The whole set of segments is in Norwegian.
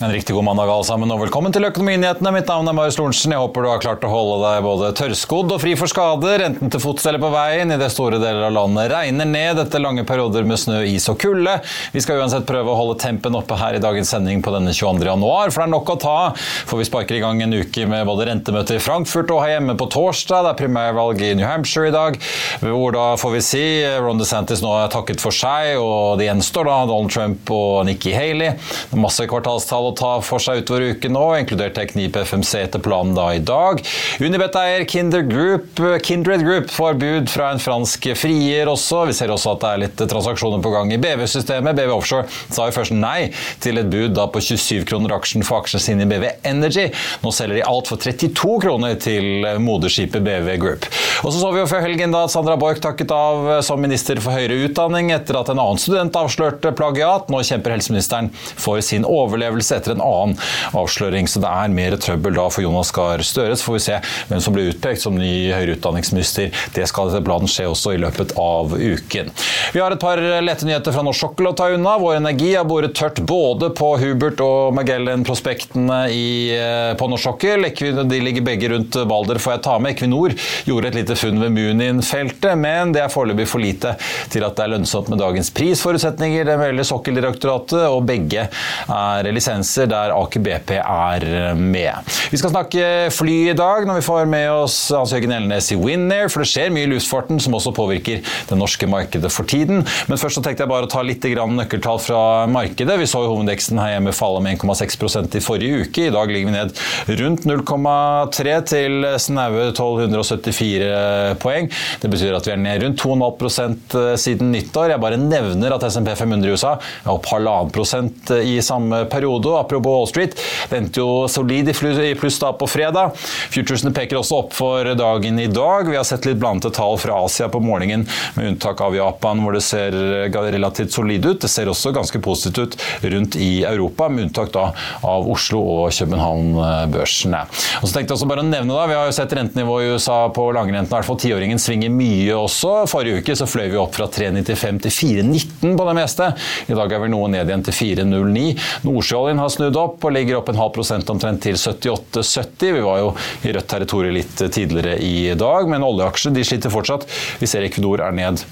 En riktig god mandag alle sammen, og velkommen til Økonominyhetene. Mitt navn er Marius Lorentzen. Jeg håper du har klart å holde deg både tørrskodd og fri for skader, enten til fots eller på veien. I det store deler av landet regner ned etter lange perioder med snø, is og kulde. Vi skal uansett prøve å holde tempen oppe her i dagens sending på denne 22. januar, for det er nok å ta. For vi sparker i gang en uke med både rentemøte i Frankfurt og her hjemme på torsdag. Det er primærvalg i New Hampshire i dag, hvor da får vi si Ron DeSantis nå er takket for seg, og det gjenstår da Donald Trump og Nikki Haley. Masse kvartalstall å ta for seg utover uken nå, inkludert Teknip FMC etter planen da i dag. Unibet-eier Kindred Group, får bud fra en fransk frier også. Vi ser også at det er litt transaksjoner på gang i BV-systemet. BV Offshore sa jo først nei til et bud da på 27 kroner aksjen for aksjene sine i BV Energy. Nå selger de alt for 32 kroner til moderskipet BV Group. Og så så vi jo før helgen da Sandra Borch takket av som minister for høyere utdanning etter at en annen student avslørte plagiat. Nå kjemper helseministeren for sin overlevelse etter en annen avsløring. Så det er mer trøbbel da for Jonas Gahr Støre. Så får vi se hvem som blir utpekt som ny høyere utdanningsminister. Det skal etter planen skje også i løpet av uken. Vi har et par lette nyheter fra norsk sokkel å ta unna. Vår Energi har boret tørt både på Hubert og Magellan-prospektene eh, på norsk sokkel. De ligger begge rundt Balder, får jeg ta med. Equinor gjorde et lite funn ved Munin-feltet, men det er foreløpig for lite til at det er lønnsomt med dagens prisforutsetninger. Det melder Sokkeldirektoratet, og begge er lisenser der Aker BP er med. Vi skal snakke fly i dag når vi får med oss Hans Jørgen Elnes i Winair, for det skjer mye i luftfarten som også påvirker det norske markedet for tiden. Men først så tenkte jeg bare å ta litt nøkkeltall fra markedet. Vi så jo hovedindeksen her hjemme falle med 1,6% i forrige uke. I dag ligger vi ned rundt 0,3 til snaue 1274 poeng. Det betyr at vi er ned rundt 2,5% siden nyttår. Jeg bare nevner at SMP 500 i USA er opp halvannen prosent i samme periode. og Apropos Wall Street, venter jo solid i pluss da på fredag. Futuresene peker også opp for dagen i dag. Vi har sett litt blandede tall fra Asia på morgenen, med unntak av Japan, hvor det ser relativt solid ut. Det ser også ganske positivt ut rundt i Europa, med unntak da av Oslo og København-børsene. Og så tenkte jeg også bare å nevne da, Vi har jo sett rentenivået i USA på langrenten, i hvert fall tiåringen svinger mye også. Forrige uke så fløy vi opp fra 3,95 til 4,19 på det meste. I dag er vi noe ned igjen til 4,09. Nordsjøoljen har snudd opp og ligger opp en halv prosent omtrent til 78,70. Vi var jo i rødt territorium litt tidligere i dag, men oljeaksjer sliter fortsatt. Vi ser Equinor er ned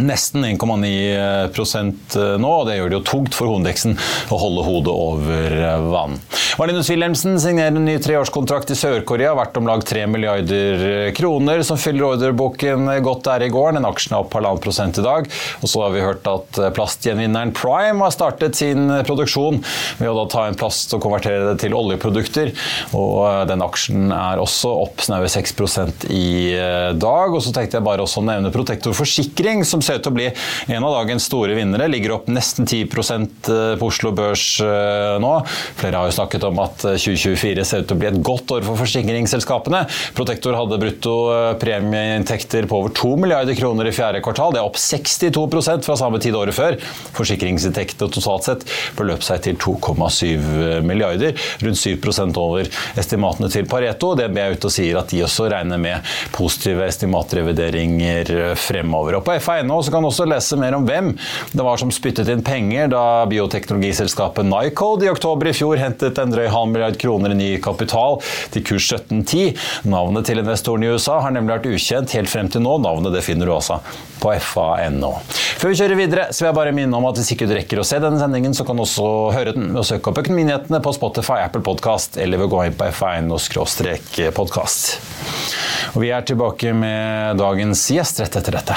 Nesten 1,9% nå, og det gjør det jo tungt for hovedindeksen å holde hodet over vann. Marlinus Wilhelmsen signerer en ny treårskontrakt i Sør-Korea verdt om lag 3 milliarder kroner, som fyller ordreboken godt der i går. Den aksjen er opp halvannen prosent i dag. Og så har vi hørt at plastgjenvinneren Prime har startet sin produksjon ved å da ta en plast og konvertere det til oljeprodukter. Og den aksjen er også opp snaue 6% i dag. Og så tenkte jeg bare også å nevne Protektor Forsikring, som ser ut til å bli en av dagens store vinnere. Ligger opp nesten 10 på Oslo Børs nå. Flere har jo snakket om at 2024 ser ut til å bli et godt år for forsikringsselskapene. Protektor hadde brutto premieinntekter på over 2 milliarder kroner i fjerde kvartal. Det er opp 62% fra samme tid året før. Forsikringsinntektene totalt sett beløp seg til 2,7 milliarder, rundt 7% over estimatene til Pareto. DNB er ute og sier at de også regner med positive estimatrevideringer fremover. Og på FA.no så kan du også lese mer om hvem det var som spyttet inn penger da bioteknologiselskapet Nycode i oktober i fjor hentet en drøy halv milliard kroner i ny kapital til kurs 1710. Navnet til investoren i USA har nemlig vært ukjent helt frem til nå. Navnet det finner du også på fa.no. Før vi kjører videre, så vil jeg bare minne om at hvis ikke du rekker å se denne sendingen, så kan du også høre den ved å søke opp Økonominyhetene på Spotify, Apple Podcast eller ved å gå inn på f1-podkast. Og vi er tilbake med dagens gjest rett etter dette.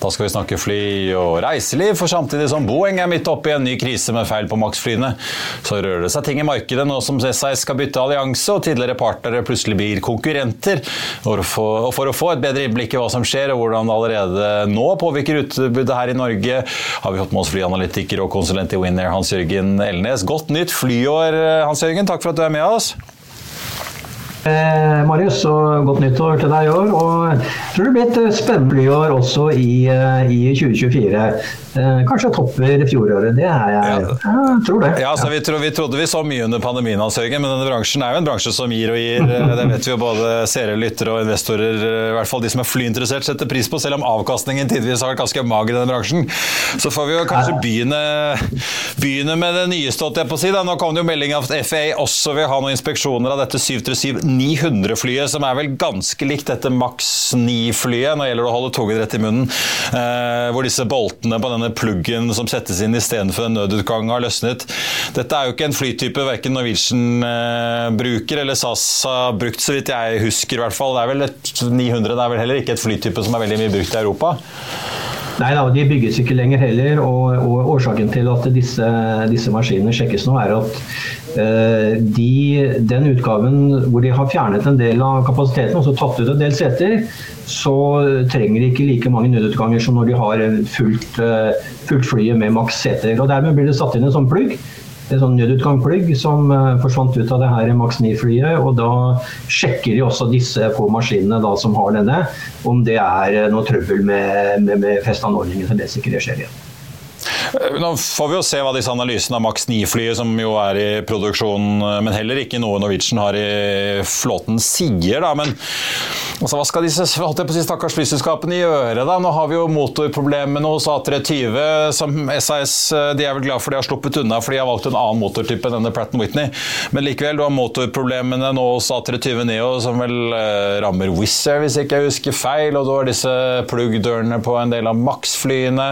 Da skal vi snakke fly og reiseliv, for samtidig som Boeing er midt oppe i en ny krise med feil på Max-flyene, så rører det seg ting i markedet nå som SAS skal bytte allianse og tidligere partnere plutselig blir konkurrenter. Og for, å få et bedre innblikk i hva som skjer og hvordan det allerede nå påvirker utbudet her i Norge, har vi fått med oss flyanalytiker og konsulent i Winner Hans Jørgen Elnes. Godt nytt flyår, Hans Jørgen. Takk for at du er med oss. Eh, Marius, og godt nyttår til deg i år. Og jeg tror det blir et spennende år også i, eh, i 2024. Eh, kanskje topper fjoråret. Det er jeg. Ja. jeg tror det. Ja, altså, vi, tro, vi, trodde vi så mye under pandemien, Hans Høgen, men denne bransjen er jo en bransje som gir og gir. Eh, det vet vi jo både seere, lyttere og investorer, eh, i hvert fall de som er flyinteressert, setter pris på, selv om avkastningen tidvis har vært ganske mag i denne bransjen. Så får vi jo kanskje begynne, begynne med det nyeste, holdt jeg på å si. Da. Nå kom det jo melding at FAA også vil ha noen inspeksjoner av dette 737-900-flyet, som er vel ganske likt dette Max 9-flyet. når det gjelder å holde tungen rett i munnen, eh, hvor disse boltene på denne pluggen som settes inn istedenfor en nødutgang har løsnet. Dette er jo ikke en flytype verken Norwegian eh, bruker eller SAS har brukt, så vidt jeg husker i hvert fall. Det er vel et 900 det er vel heller ikke et flytype som er veldig mye brukt i Europa? Nei da, de bygges ikke lenger heller. Og, og årsaken til at disse, disse, maskinene sjekkes nå, er at de, den utgaven hvor de har fjernet en del av kapasiteten, altså tatt ut en del seter, så trenger de ikke like mange nødutganger som når de har fullt, uh, fullt flyet med maks seter. Og Dermed blir det satt inn en sånn plugg en sånn nødutgangplugg som uh, forsvant ut av det her Max 9-flyet. og Da sjekker de også disse på maskinene da, som har denne, om det er noe trøbbel med, med, med festanordningen. Så det sikkert skjer igjen. Eh, nå får vi jo se hva disse analysene av Max 9-flyet, som jo er i produksjon, men heller ikke noe Norwegian har i flåten, sier. da, men altså, Hva skal disse holdt jeg på å si, stakkars flyselskapene gjøre? da? Nå har vi jo motorproblemene hos A320. som SAS de er vel glad for de har sluppet unna, for de har valgt en annen motortype enn denne Pratt Whitney. Men likevel, du har motorproblemene nå hos A320 Neo, som vel eh, rammer Wizz Air, hvis ikke jeg husker feil. Og du har disse plugg-dørene på en del av Max-flyene.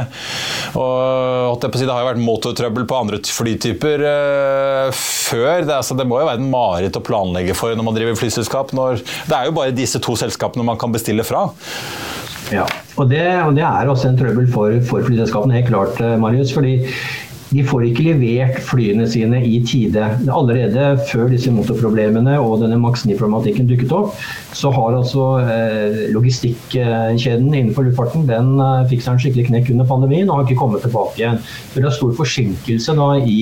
og det har jo vært motortrøbbel på andre flytyper uh, før. Det, altså, det, må jo være en mareritt å planlegge for når man driver flyselskap. Når, det er jo bare disse to selskapene man kan bestille fra. Ja, og det, og det er også en trøbbel for, for flyselskapene, helt klart, eh, Marius. fordi de får ikke levert flyene sine i tide. Allerede før disse motorproblemene og denne Max 9-problematikken dukket opp, så har altså eh, logistikkjeden innenfor luftfarten den eh, fikk seg en skikkelig knekk under pandemien og har ikke kommet tilbake igjen. Det er stor forsinkelse da, i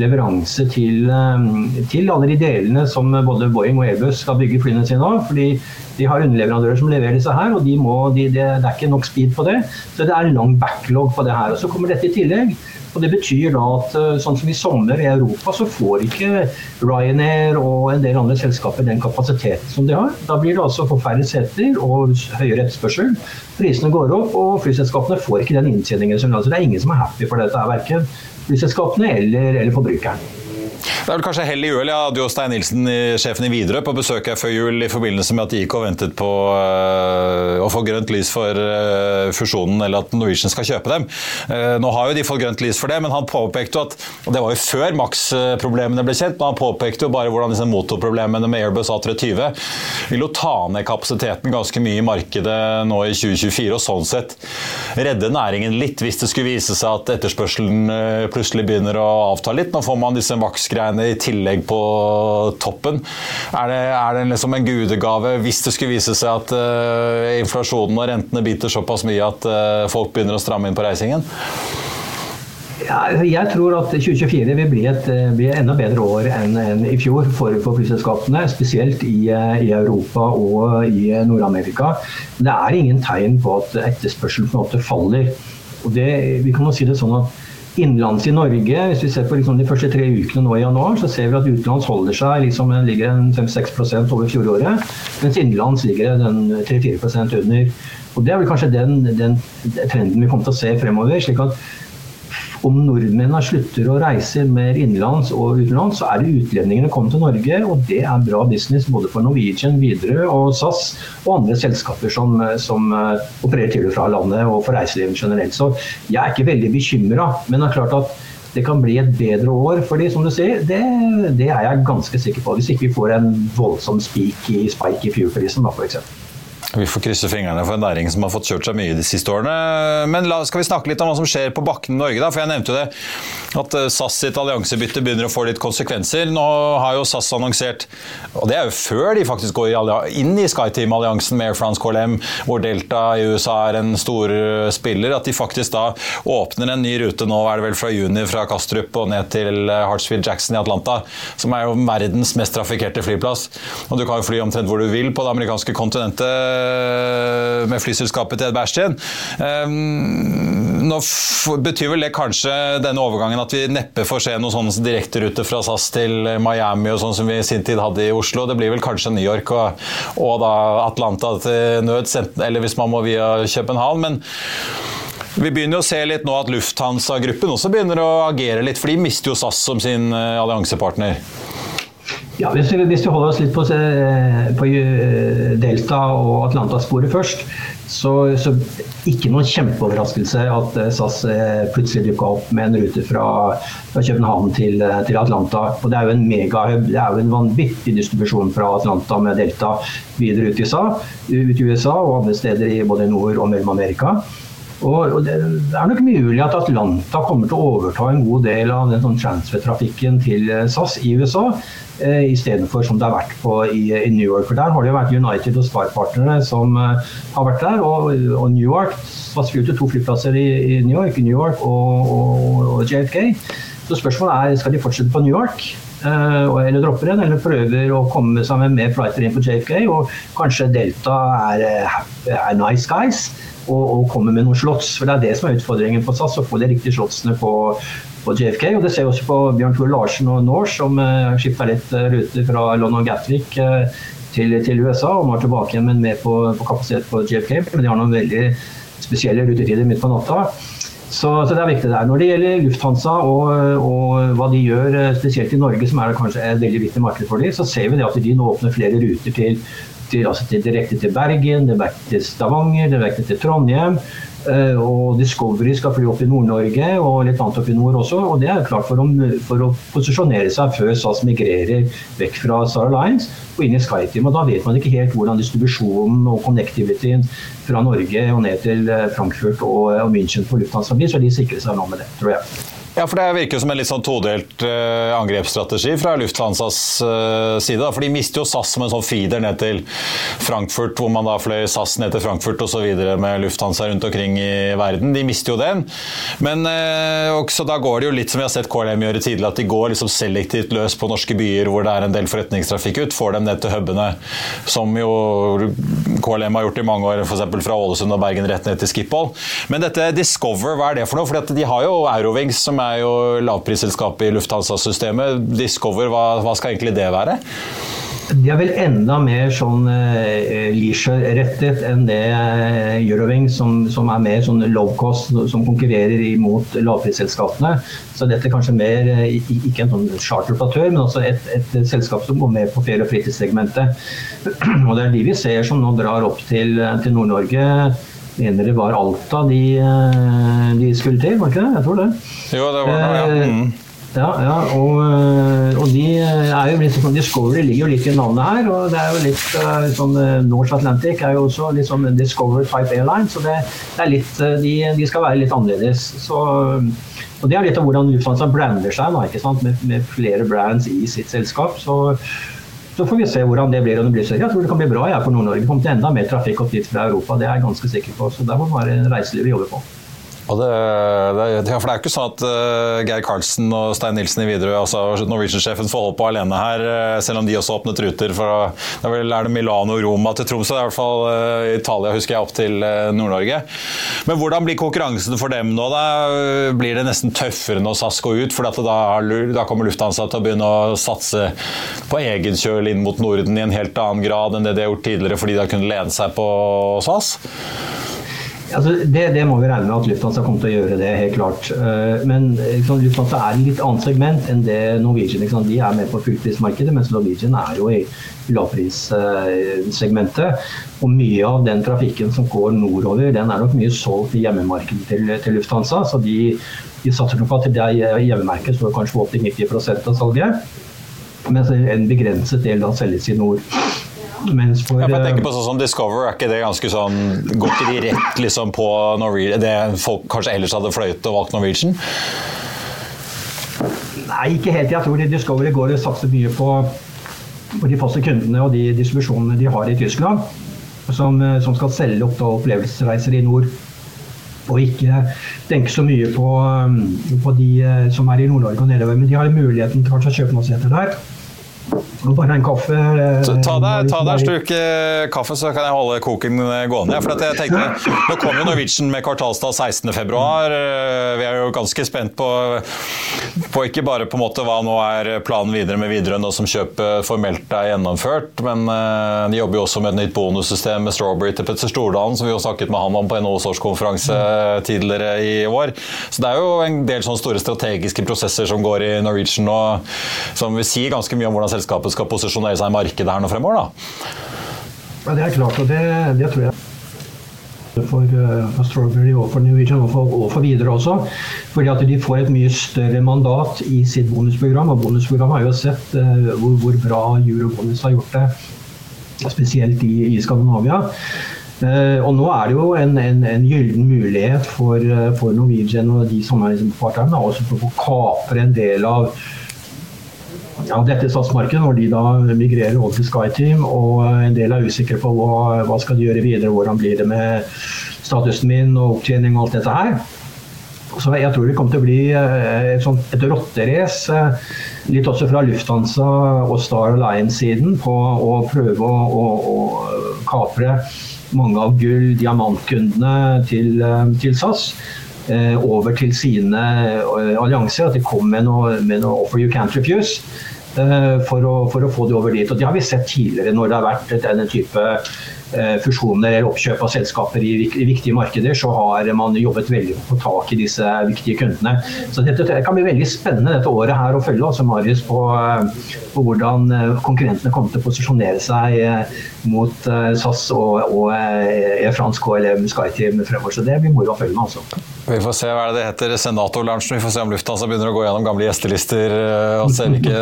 leveranse til, eh, til alle de delene som både Boeing og Airbus skal bygge flyene sine av. fordi de har underleverandører som leverer disse her, og de må, de, det, det er ikke nok speed på det. Så det er en lang backlog på det her. Og så kommer dette i tillegg. Og Det betyr da at eh, sånn som i sommer i Europa, så får ikke Ryanair og en del andre selskaper den kapasiteten som de har. Da blir det altså for færre seter og høyere etterspørsel. Prisene går opp, og flyselskapene får ikke den inntjeningen som de har. Så Det er ingen som er happy for dette, verken flyselskapene eller, eller forbrukeren. Det er vel kanskje hell i uhell. Jeg hadde jo Stein Nilsen, sjefen i Widerøe, på besøk her før jul i forbindelse med at de gikk og ventet på uh, å få grønt lys for uh, fusjonen, eller at Norwegian skal kjøpe dem. Uh, nå har jo de fått grønt lys for det, men han påpekte jo at og Det var jo før Max-problemene ble kjent, men han påpekte jo bare hvordan disse motorproblemene med Airbus A320 vil jo ta ned kapasiteten ganske mye i markedet nå i 2024, og sånn sett redde næringen litt hvis det skulle vise seg at etterspørselen plutselig begynner å avta litt. Nå får man disse Max greiene i tillegg på toppen. Er det, er det liksom en gudegave hvis det skulle vise seg at uh, inflasjonen og rentene biter såpass mye at uh, folk begynner å stramme inn på reisingen? Jeg tror at 2024 vil bli et, eh, bli enda bedre år enn, enn i fjor for, for flyselskapene. Spesielt i, i, Europa og i Nord-Amerika. Det er ingen tegn på at etterspørselen på en måte faller. Det, vi kan jo si det sånn at Innenlands i Norge, hvis vi ser på liksom de første tre ukene nå i januar, så ser vi at utenlands holder seg liksom, ligger 5-6% over fjoråret. Mens innenlands ligger den 3-4% under. Og Det er vel kanskje den, den, trenden vi kommer til å se fremover. slik at om nordmennene slutter å reise mer innenlands og utenlands, så er det utlendingene som kommer til Norge, og det er bra business både for Norwegian, Widerøe og SAS og andre selskaper som, som uh, opererer til og fra landet og for reiselivet generelt. Så jeg er ikke veldig bekymra, men det er klart at det kan bli et bedre år for de, som du sier. Det, det er jeg ganske sikker på. Hvis ikke vi får en voldsom spike i, spike i fuelprisen, f.eks. Vi får krysse fingrene for en næring som har fått kjørt seg mye de siste årene. Men la, skal vi snakke litt om hva som skjer på bakken i Norge, da? For jeg nevnte jo det at eh, SAS sitt alliansebytte begynner å få litt konsekvenser. Nå har jo SAS annonsert, og det er jo før de faktisk går inn i SkyTeam-alliansen med Air France KLM, hvor Delta i USA er en stor eh, spiller, at de faktisk da åpner en ny rute nå, er det vel fra juni, fra Kastrup og ned til eh, Hartsfield Jackson i Atlanta, som er jo verdens mest trafikkerte flyplass. Og du kan jo fly omtrent hvor du vil på det amerikanske kontinentet med flyselskapet til Ed Berstien. Nå betyr vel det kanskje denne overgangen at vi neppe får se noen sånne direkterute fra SAS til Miami og sånn som vi i sin tid hadde i Oslo. Det blir vel kanskje New York og, og da Atlanta til nød, eller hvis man må via København. men vi begynner å se litt nå at Lufthansa-gruppen også begynner å agere litt, for de mister jo SAS som sin eh, alliansepartner. Ja, hvis vi, hvis vi, holder oss litt på, eh, på eh, Delta og Atlanta-sporet først, så, så, ikke noen kjempeoverraskelse at eh, SAS plutselig dukka opp med en rute fra, fra København til, til, Atlanta. Og Det er jo en megahub. Det er jo en vanvittig distribusjon fra Atlanta med Delta videre ut i USA, ut i USA og andre steder i både nord og Mellom-Amerika. Og, det, er nok mulig at Atlanta kommer til å overta en god del av den sånn transfer-trafikken til SAS i USA eh, istedenfor som det har vært på i, i, New York. For Der har det jo vært United og Star-partnerne som eh, har vært der. Og, og New York SAS flyr to flyplasser i, i, New York, New York og, og, og, JFK. Så spørsmålet er skal de fortsette på New York. Eh, eller dropper en, eller prøver å komme sammen med flighter inn på JFK. Og kanskje Delta er, eh, er nice guys og, og komme med noen slotts. For det er det som er utfordringen på SAS, å få de riktige slottsene på, på JFK. Og det ser vi også på Bjørn Tore Larsen og Norse, som uh, eh, skifta litt uh, ruter fra London Gatwick uh, til, til, USA, og nå er tilbake igjen, men med på, på kapasitet på JFK. Men de har noen veldig spesielle rutetider midt på natta. Så, så, det er viktig der. Når det gjelder Lufthansa og, og, hva de gjør, spesielt i Norge, som er kanskje et veldig viktig marked for dem, så ser vi at de nå åpner flere ruter til, til, altså til direkte til Bergen, direkte til Stavanger, direkte til Trondheim. Eh, og Discovery skal fly opp i Nord-Norge og litt annet opp i nord også. og Det er klart for å, for å posisjonere seg før SAS migrerer vekk fra Star Alliance og inn i SkyTeam. og Da vet man ikke helt hvordan distribusjonen og connectivityen fra Norge og ned til eh, Frankfurt og, og München på Lufthansa blir, så de sikrer seg nå med det, tror jeg. Ja, for Det virker som en litt sånn todelt uh, angrepsstrategi fra Lufthansas uh, side. Da. For De mister jo SAS som en sånn feeder ned til Frankfurt, hvor man da fløy SAS ned til Frankfurt osv. med Lufthansa rundt omkring i verden. De mister jo den. Men uh, også da går det jo litt som vi har sett KLM gjøre tidligere, at de går liksom selektivt løs på norske byer hvor det er en del forretningstrafikk ut. Får dem ned til hubene, som jo KLM har gjort i mange år, f.eks. fra Ålesund og Bergen rett ned til Skiphol. Men dette Discover, hva er det for noe? For de har jo Eurowings, som er er jo lavprisselskapet i Lufthansa-systemet. Discover, hva, hva, skal egentlig det være? De er vel enda mer sånn eh, leisure-rettet enn det eh, Eurowing, som, som, er mer sånn low cost, som konkurrerer imot lavprisselskapene. Så dette er kanskje mer, eh, ikke en sånn charteroperatør, men også et, et, selskap som går med på ferie- og fritidssegmentet. Og det er de vi ser som nå drar opp til, til Nord-Norge mener det var Alta de, eh, de, skulle til, var ikke det? Jeg tror det. Jo, det var det, ja. Eh, mm. Ja, ja og, eh, og, de er jo litt sånn Discovery ligger jo litt i navnet her. Og det er jo litt sånn North Atlantic er jo også litt sånn Discover type airline. Så det, det er litt de, de, skal være litt annerledes. Så, og det er litt av hvordan Lufthansa brander seg nå, ikke sant? Med, med flere brands i sitt selskap. Så så får vi se hvordan det blir. om det blir så Jeg tror det kan bli bra jeg, for Nord-Norge. Det kommer til enda mer trafikk opp dit fra Europa, det er jeg ganske sikker på. Så der må det være reiselivet jobber på. Og det, det, ja, for det er jo ikke sånn at uh, Geir Karlsen og Stein Nilsen i Widerøe, altså Norwegian-sjefen, får holde på alene her, uh, selv om de også åpnet ruter fra det er, vel, er det Milano Roma til Tromsø. Det er i hvert fall uh, Italia, husker jeg, opp til Nord-Norge. Men hvordan blir konkurransen for dem nå? Da blir det nesten tøffere når SAS går ut, for da, da, kommer Lufthansa til å begynne å satse på egen kjøl inn mot Norden i en helt annen grad enn det de har gjort tidligere, fordi de har kunnet lene seg på SAS? Altså, det, det, må vi regne med at Lufthansa kommer til å gjøre, det helt klart. Eh, men liksom, Lufthansa er et litt annet segment enn det Norwegian. Liksom. De er med på fullprismarkedet, mens Norwegian er jo i lavprissegmentet. Og mye av den trafikken som går nordover, den er nok mye solgt i hjemmemarkedet til, til Lufthansa. Så de, de satser nok på at det hjemmemarkedet står kanskje opp til 90% av salget. Mens en begrenset del da selges i nord. Mens for, ja, jeg tenker på sånn som Discover, er ikke det ganske sånn Går ikke de rett liksom på Norwegian, det folk kanskje ellers hadde fløyet og valgt Norwegian? Nei, ikke helt. Jeg tror Discovery går og satser mye på, på, de faste kundene og de distribusjonene de har i Tyskland. Som, som skal selge opp opplevelsesreiser i nord. Og ikke tenke så mye på, på de eh, som er i Nord-Norge og nedover. Men de har muligheten til å kjøpe noe seter der. Bare en kaffe. Så ta deg, ta deg en slurk eh, kaffe, så kan jeg holde koken eh, gående. For jeg tenkte, Nå kommer jo Norwegian med kvartalstall 16.2. Eh, vi er jo ganske spent på, på, ikke bare på en måte hva nå er planen videre med Widerøe nå som kjøpet formelt er gjennomført, men de jobber jo også med et nytt bonussystem med Strawberry til Petter Stordalen, som vi jo snakket med han om på NHOs årskonferanse tidligere i år. Så det er jo en del sånne store strategiske prosesser som går i Norwegian nå, som vil si ganske mye om hvordan selskapet skal posisjonere seg i markedet her nå fremover? da? Ja, Det er klart, og det, det tror jeg for, eh, for, Strawberry og for Norwegian og for, og for videre også. Fordi at de får et mye større mandat i sitt bonusprogram. Og bonusprogrammet har jo sett uh, hvor, hvor, bra Eurobonus har gjort det, spesielt i, i Skandinavia. Uh, og nå er det jo en, en, en gyllen mulighet for, uh, for Norwegian og de samarbeidspartnerne også for å kapre en del av ja, dette SAS-markedet, når de da migrerer over til SkyTeam. Og en del er usikre på hva, hva skal de gjøre videre, hvordan blir det med statusen min og opptjening og alt dette her. Så jeg tror det kommer til å bli eh, et, sånt, et rotterace, eh, litt også fra Lufthansa og Star Alliance-siden, på å prøve å, å, å, kapre mange av gull- diamantkundene til, eh, til SAS over til sine allianser. At de kommer med noe, med noe 'offer you can't refuse'. Eh, for å, for å, få det over dit. Og Det har vi sett tidligere når det har vært denne type eh, fusjoner eller oppkjøp av selskaper i, viktige markeder, så har man jobbet veldig på tak i disse viktige kundene. Så dette kan bli veldig spennende dette året her å følge også, Marius, på, eh, på hvordan konkurrentene kommer til å posisjonere seg mot SAS og, og e France KLM SkyTeam fremover. Så det blir moro å følge med. altså. Vi får se hva det heter senatorlunsjen. Vi får se om Lufthansa begynner å gå gjennom gamle gjestelister eh, og se hvilke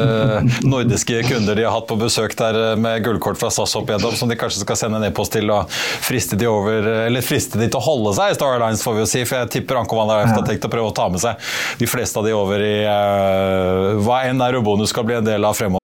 nordiske kunder de har hatt på besøk der eh, med gullkort fra SAS opp igjennom, som de kanskje skal sende en e-post til og friste de over, eller friste de til å holde seg i Star Alliance, får vi jo si. For jeg tipper Anko Van Leif har tenkt å prøve å ta med seg de fleste av de over i uh, hva enn Eurobonus skal bli en del av fremover.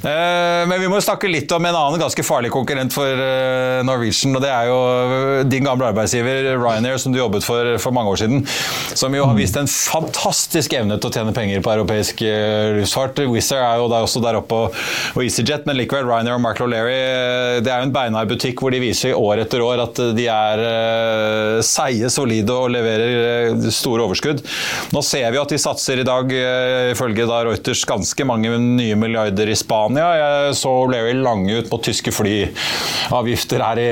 Eh, men vi må snakke litt om en annen ganske farlig konkurrent for eh, Norwegian. og Det er jo eh, din gamle arbeidsgiver Ryanair, som du jobbet for for mange år siden. Som jo har vist en fantastisk evne til å tjene penger på europeisk luftfart. Wizz er jo der også der oppe, og EasyJet, men likevel Ryanair og Michael O'Leary Det er jo en beinhard butikk hvor de viser år etter år at de er seige, solide og leverer store overskudd. Nå ser vi at de satser i dag, ifølge da Reuters, ganske mange nye milliarder i Spania. Jeg så Larry Lange ut på tyske flyavgifter her i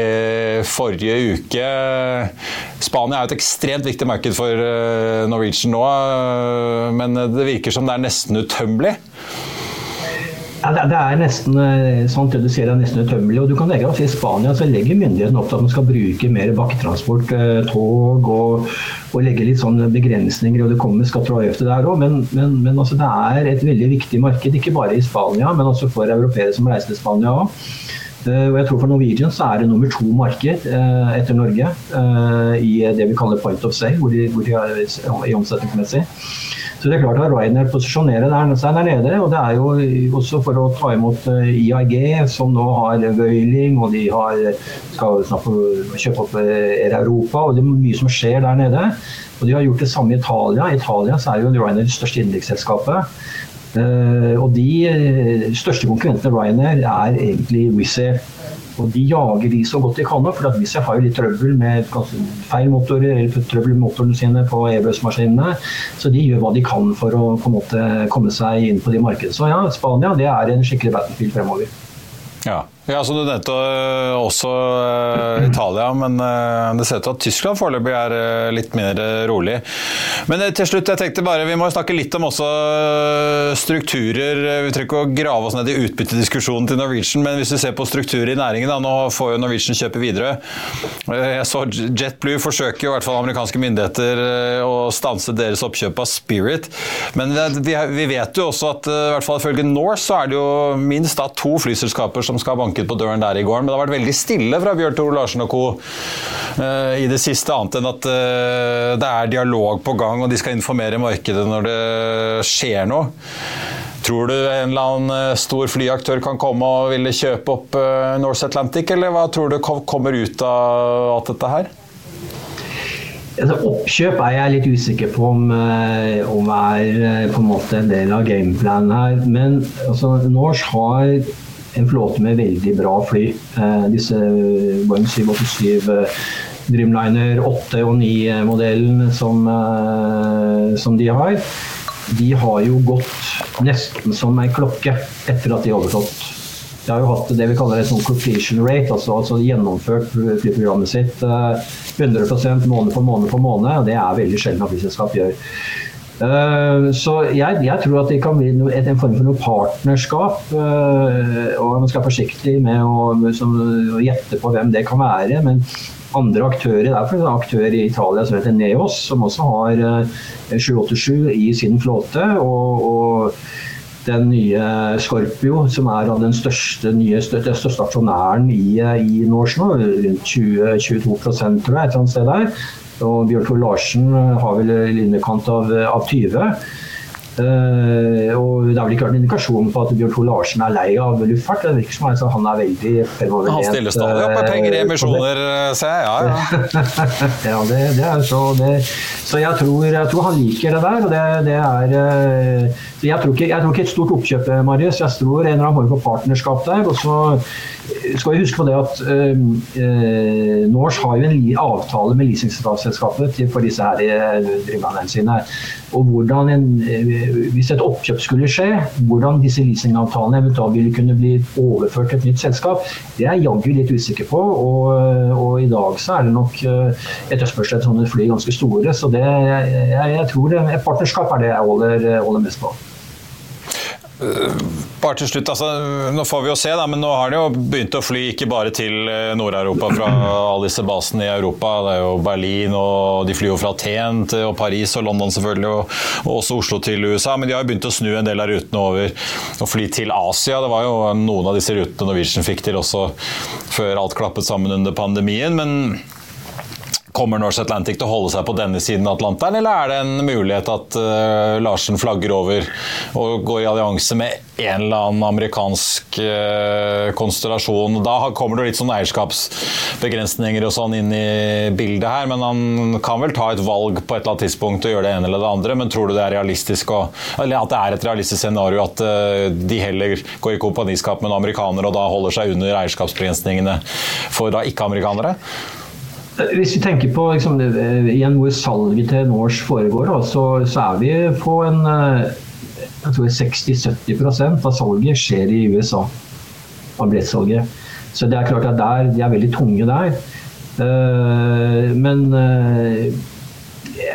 forrige uke. Spania er et ekstremt viktig marked for eh, Norwegian nå, eh, men det virker som det er nesten utømmelig. Ja, det er nesten sant det du sier, det er nesten utømmelig. og du kan legge altså I Spania så legger myndighetene opp til at man skal bruke mer bakketransport, tog og, og legge litt sånn begrensninger. og Det kommer skatter og avgifter der òg, men, men, men altså, det er et veldig viktig marked. Ikke bare i Spania, men også for europeere som reiser til Spania òg. Og jeg tror For Norwegian så er det nummer to marked eh, etter Norge eh, i det vi kaller point of sale, hvor de, hvor de er i omsetningsmessig. Så det er klart at Ryanair posisjonerer seg der nede. Og det er jo også for å ta imot IAG, som nå har Vøyling, og de har, skal snart kjøpe opp Air Europa. Og det er mye som skjer der nede. Og de har gjort det samme i Italia. I Italia så er jo Ryanair det største innenriksselskapet. Uh, og de største konkurrentene Ryanair er egentlig Wizz Air. Og de jager de så godt de kan. For hvis jeg har litt trøbbel med feil motorer eller trøbbel med motorene sine på Airbus-maskinene, så de gjør hva de kan for å måte komme seg inn på de markedene. Så ja, Spania det er en skikkelig battlefield fremover. Ja. Ja, så Du nevnte eh, også uh, Italia, men uh, det ser ut til at Tyskland foreløpig er litt mer rolig. Men til slutt, jeg tenkte bare, vi må snakke litt om også strukturer. Vi trenger ikke å grave oss ned i utbyttediskusjonen til Norwegian, men hvis vi ser på strukturer i næringen, da, nå får jo Norwegian kjøpe videre. Jeg så JetBlue forsøker i hvert fall amerikanske myndigheter å stanse deres oppkjøp av Spirit. Men vi vet jo også at i hvert fall ifølge Norse så er det jo minst da to flyselskaper som skal banke banket på døren der i går. Men det har vært veldig stille fra Bjørn Tore Larsen og co. Uh, i det siste, annet enn at uh, det er dialog på gang, og de skal informere markedet når det skjer noe. Tror du en eller annen eh, stor flyaktør kan komme og ville kjøpe opp Norse Atlantic, eller hva tror du kommer ut av alt dette her? Altså, oppkjøp er jeg litt usikker på om, om er på en måte en del av gameplanen her. Men altså, Norse har en flåte med veldig bra fly. Eh, disse Boeing 787 eh, Dreamliner 8 og 9-modellen som, eh, som, de har, de har jo gått nesten som ei klokke etter at de har. De har jo hatt det vi kaller en sånn completion rate, altså, altså gjennomført flyprogrammet sitt 100% måned for måned for måned. og Det er veldig sjelden at flyselskap gjør. Eh, så jeg, jeg, tror at det kan bli en form for noe partnerskap. Uh, og man skal være forsiktig med å, som, å, gjette på hvem det kan være. Men andre aktører, det er en aktør i Italia som heter Neos, som også har uh, eh, 787 i sin flåte. og, og den nye Scorpio, som er den største, nye, største aksjonæren i, i Norse nå, rundt 20-22 tror jeg, et eller annet sted der. Og Bjørn Tor Larsen har vel i underkant av, av 20. Uh, og Det har vel ikke vært en indikasjon på at Bjørn Tor Larsen er lei av luftfart. Det virker som altså, han er veldig fremoverlent. Han stiller stadig opp med penger i emisjoner, ser jeg. Ja, ja. ja det, det, er så, det, så jeg tror, jeg tror, han liker det der. og det, det er jeg tror, ikke, jeg tror, ikke, et stort oppkjøp, Marius. Jeg tror en eller annen form for partnerskap der. og så skal vi huske på det at øh, Norse har jo en avtale med leasingselskapet for disse her driverne sine. Og hvordan en, hvis et oppkjøp skulle skje, hvordan disse leasingavtalene eventuelt ville kunne bli overført til et nytt selskap, det er jeg jaggu litt usikker på. Og, og, i dag så er det nok eh, etterspørsel etter sånne fly ganske store. Så det, jeg, jeg tror det, et partnerskap er det jeg holder, holder mest på. Bare til slutt, altså, Nå får vi jo se, da, men nå har de jo begynt å fly ikke bare til eh, Nord-Europa fra alle disse basene i Europa. Det er jo Berlin, og de flyr jo fra Aten til og Paris og London selvfølgelig, og, og, også Oslo til USA. Men de har jo begynt å snu en del av rutene over og fly til Asia. Det var jo noen av disse rutene Norwegian fikk til også før alt klappet sammen under pandemien. men Kommer Norse Atlantic til å holde seg på denne siden av Atlanteren, eller er det en mulighet at uh, Larsen flagger over og går i allianse med en eller annen amerikansk uh, konstellasjon? Da kommer det litt sånn eierskapsbegrensninger og sånn inn i bildet her, men han kan vel ta et valg på et eller annet tidspunkt og gjøre det ene eller det andre, men tror du det er realistisk å, eller at det er et realistisk scenario at uh, de heller går i kompaniskap med en amerikaner og da holder seg under eierskapsbegrensningene for da ikke-amerikanere? Hvis vi tenker på liksom, igjen hvor salget til Norse foregår, så, så, er vi på en eh, jeg tror 60-70% av salget skjer i USA. Av billettsalget. Så det er klart at der, de er veldig tunge der. Uh, men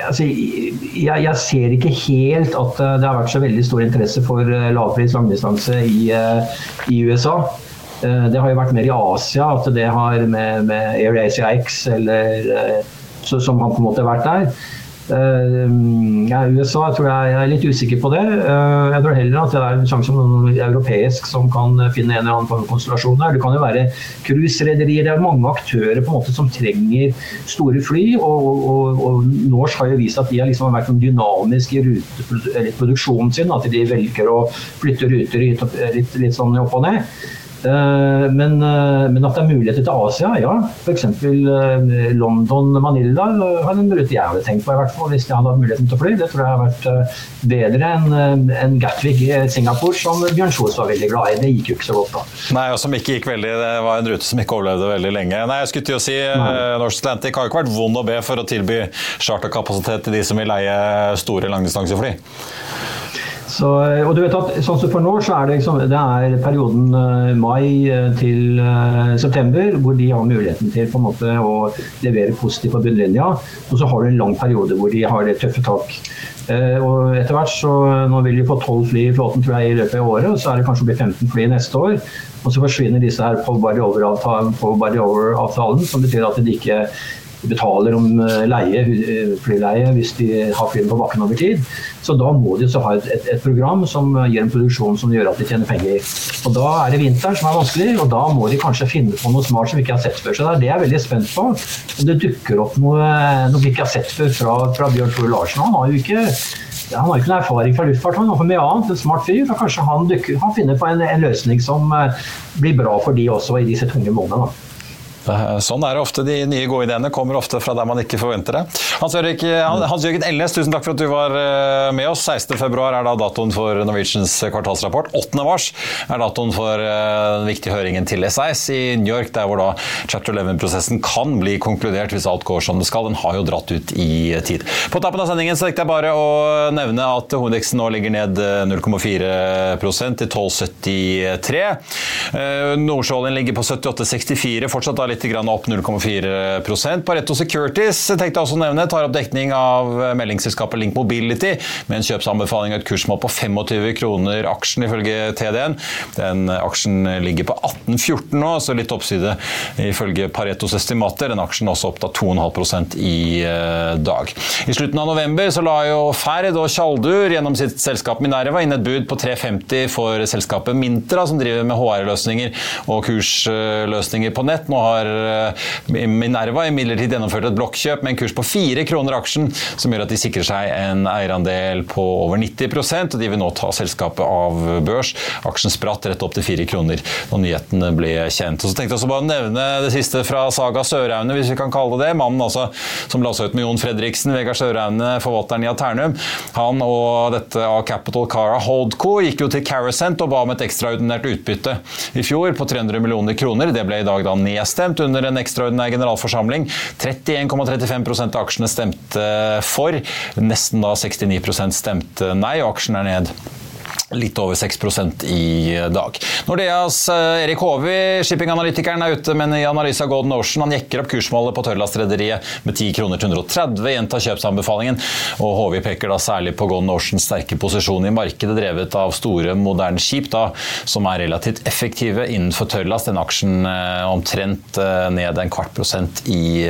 altså, jeg, jeg, ser ikke helt at det har vært så veldig stor interesse for lavpris langdistanse i, i USA. Eh, det har jo vært mer i Asia at det har med, med AirAsia X eller eh, så, som har på en måte vært der. Uh, ja, USA jeg tror jeg, er litt usikker på det. Jeg tror heller at det er en sjanse for noen europeisk som kan finne en eller annen konstellasjon der. Det kan jo være cruiserederier. Det er mange aktører på en måte som trenger store fly. Og, og, og Norse har jo vist at de har liksom vært dynamiske i produksjonen sin. At de velger å flytte ruter litt, litt, litt sånn opp og ned. Eh, men, eh, men, at det er muligheter til Asia, ja. F.eks. Eh, London-Manila har en rute jeg hadde tenkt på, i hvert fall, hvis jeg hadde hatt muligheten til å fly. Det tror jeg har vært bedre enn en Gatwick i Singapore, som Bjørn Kjos var veldig glad i. Det gikk jo ikke så godt da. Nei, og som ikke gikk veldig, Det var en rute som ikke overlevde veldig lenge. Nei, jeg skulle til å si Norse Atlantic har jo ikke vært vond å be for å tilby charterkapasitet til de som vil leie store langdistansefly. Så, og du vet at sånn som For nå så er det, liksom, det er perioden uh, mai eh, til september hvor de har muligheten til på en måte å levere positivt på bunnlinja. Og så har du en lang periode hvor de har det tøffe tak. Og etter hvert så Nå vil vi få 12 fly i flåten tror jeg, i løpet av året, og så er det kanskje å bli 15 fly neste år. Og så forsvinner disse her på body over-avtalen, som betyr at de ikke betaler om eh, leie, eh, flyleie hvis de har flyene på bakken over tid. Så da må de ha et, et, et, program som gir en produksjon som gjør at de tjener penger. Og Da er det vinteren som er vanskelig, og da må de kanskje finne på noe smart som vi ikke har sett før. Så det er jeg veldig spent på. Om det dukker opp noe, noe vi ikke har sett før fra, fra Bjørn Tore Larsen. Han har jo ikke han har ikke noen erfaring fra luftfart, han har for mye annet. En smart fyr. og Kanskje han, dukker, han finner på en, en, løsning som eh, blir bra for de også i disse tunge månedene. Sånn er det ofte. De nye gode ideene kommer ofte fra der man ikke forventer det. Hans, Erik, Hans Jørgen Elles, tusen takk for at du var eh, med oss. 16.2 er da datoen for Norwegians kvartalsrapport. 8.3 er datoen for eh, den viktige høringen til SIS i New York, der hvor da chapter 11-prosessen kan bli konkludert hvis alt går som det skal. Den har jo dratt ut i tid. På tappen av sendingen så tenkte jeg bare å nevne at hovedindeksen nå ligger ned 0,4 eh, til 12,73. Nordsjøoljen ligger på 78,64, fortsatt da litt opp 0,4 Pareto Securities tenkte jeg også å nevne, tar opp dekning av meldingsselskapet Link Mobility med en kjøpsanbefaling og et kursmål på 25 kroner aksjen, ifølge TDN. Den aksjen ligger på 18,14 nå, så litt oppside ifølge Paretos estimater. Den aksjen er også opp 2,5% i eh, dag. I slutten av november så la jo Ferd og Tjaldur gjennom sitt selskap Minerva inn et bud på 3,50 for selskapet Mintra, som driver med HR-løsninger og kursløsninger på nett. Nå har har Minerva imidlertid gjennomført et blokkjøp med en kurs på fire kroner aksjen, som gjør at de sikrer seg en eierandel på over 90% og de vil nå ta selskapet av børs. Aksjen spratt rett opp til fire kroner da nyhetene ble kjent. Og så tenkte jeg også bare å nevne det siste fra Saga Søraune, hvis vi kan kalle det det. Mannen altså, som la seg ut med Jon Fredriksen, Vegard Søraune, forvalteren i Aternum. Han og dette av Capital Cara Holdco gikk jo til Carasent og ba om et ekstraordinært utbytte i fjor på 300 millioner kroner. Det ble i dag da nedstemt under en ekstraordinær generalforsamling. 31,35% av aksjene stemte for. Nesten da 69% stemte nei, og aksjen er ned litt over 6% i dag. Nordeas eh, Erik Håvi, shippinganalytikeren, er ute med en ny analyse av Golden Ocean. Han jekker opp kursmålet på tørrlastrederiet med 10 kroner til 130, gjentar kjøpsanbefalingen. Og Håvi peker da særlig på Golden Oceans sterke posisjon i markedet, drevet av store, moderne skip da, som er relativt effektive innenfor tørrlast. Den aksjen eh, omtrent eh, ned en kvart prosent i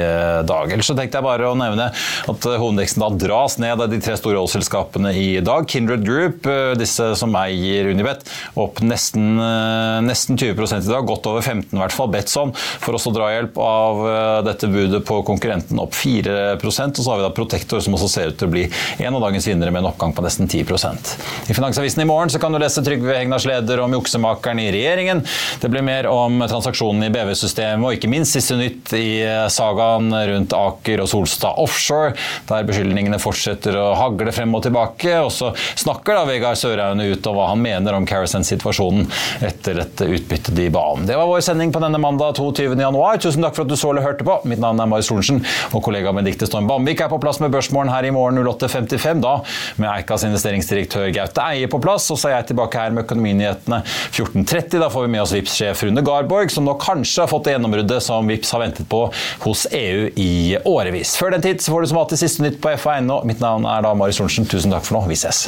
dag. Ellers så tenkte jeg bare å nevne at hovedindeksen da dras ned av de tre store oljeselskapene i dag. Kindred Group, disse som eier Unibet, opp nesten, eh, nesten 20 i dag, godt over 15 i hvert fall. Betson får også drahjelp av eh, dette budet på konkurrenten, opp 4% Og så har vi da Protector, som også ser ut til å bli en av dagens vinnere med en oppgang på nesten 10% I Finansavisen i morgen så kan du lese Trygve Hegnars leder om juksemakeren i regjeringen. Det blir mer om transaksjonen i BV-systemet, og ikke minst siste nytt i eh, sagaen rundt Aker og Solstad Offshore, der beskyldningene fortsetter å hagle frem og tilbake. Og så snakker da Vegard Sørhaune ut av hva han mener om Carasent-situasjonen etter et utbyttet de ba om. Det var vår sending på denne mandag 22.1. Tusen takk for at du så eller hørte på. Mitt navn er Marius Lorentzen, og kollega Benedicte Storm Bamvik er på plass med Børsmorgen her i morgen 08.55, da med Eikas investeringsdirektør Gaute Eie på plass. Og så er jeg tilbake her med Økonominyhetene 14.30. Da får vi med oss Vipps-sjef Rune Garborg, som nå kanskje har fått det gjennombruddet som Vipps har ventet på hos EU i årevis. Før den tid så får du som alltid siste nytt på FA.no. Mitt navn er da Marius Lorentzen. Tusen takk for nå. Vi ses.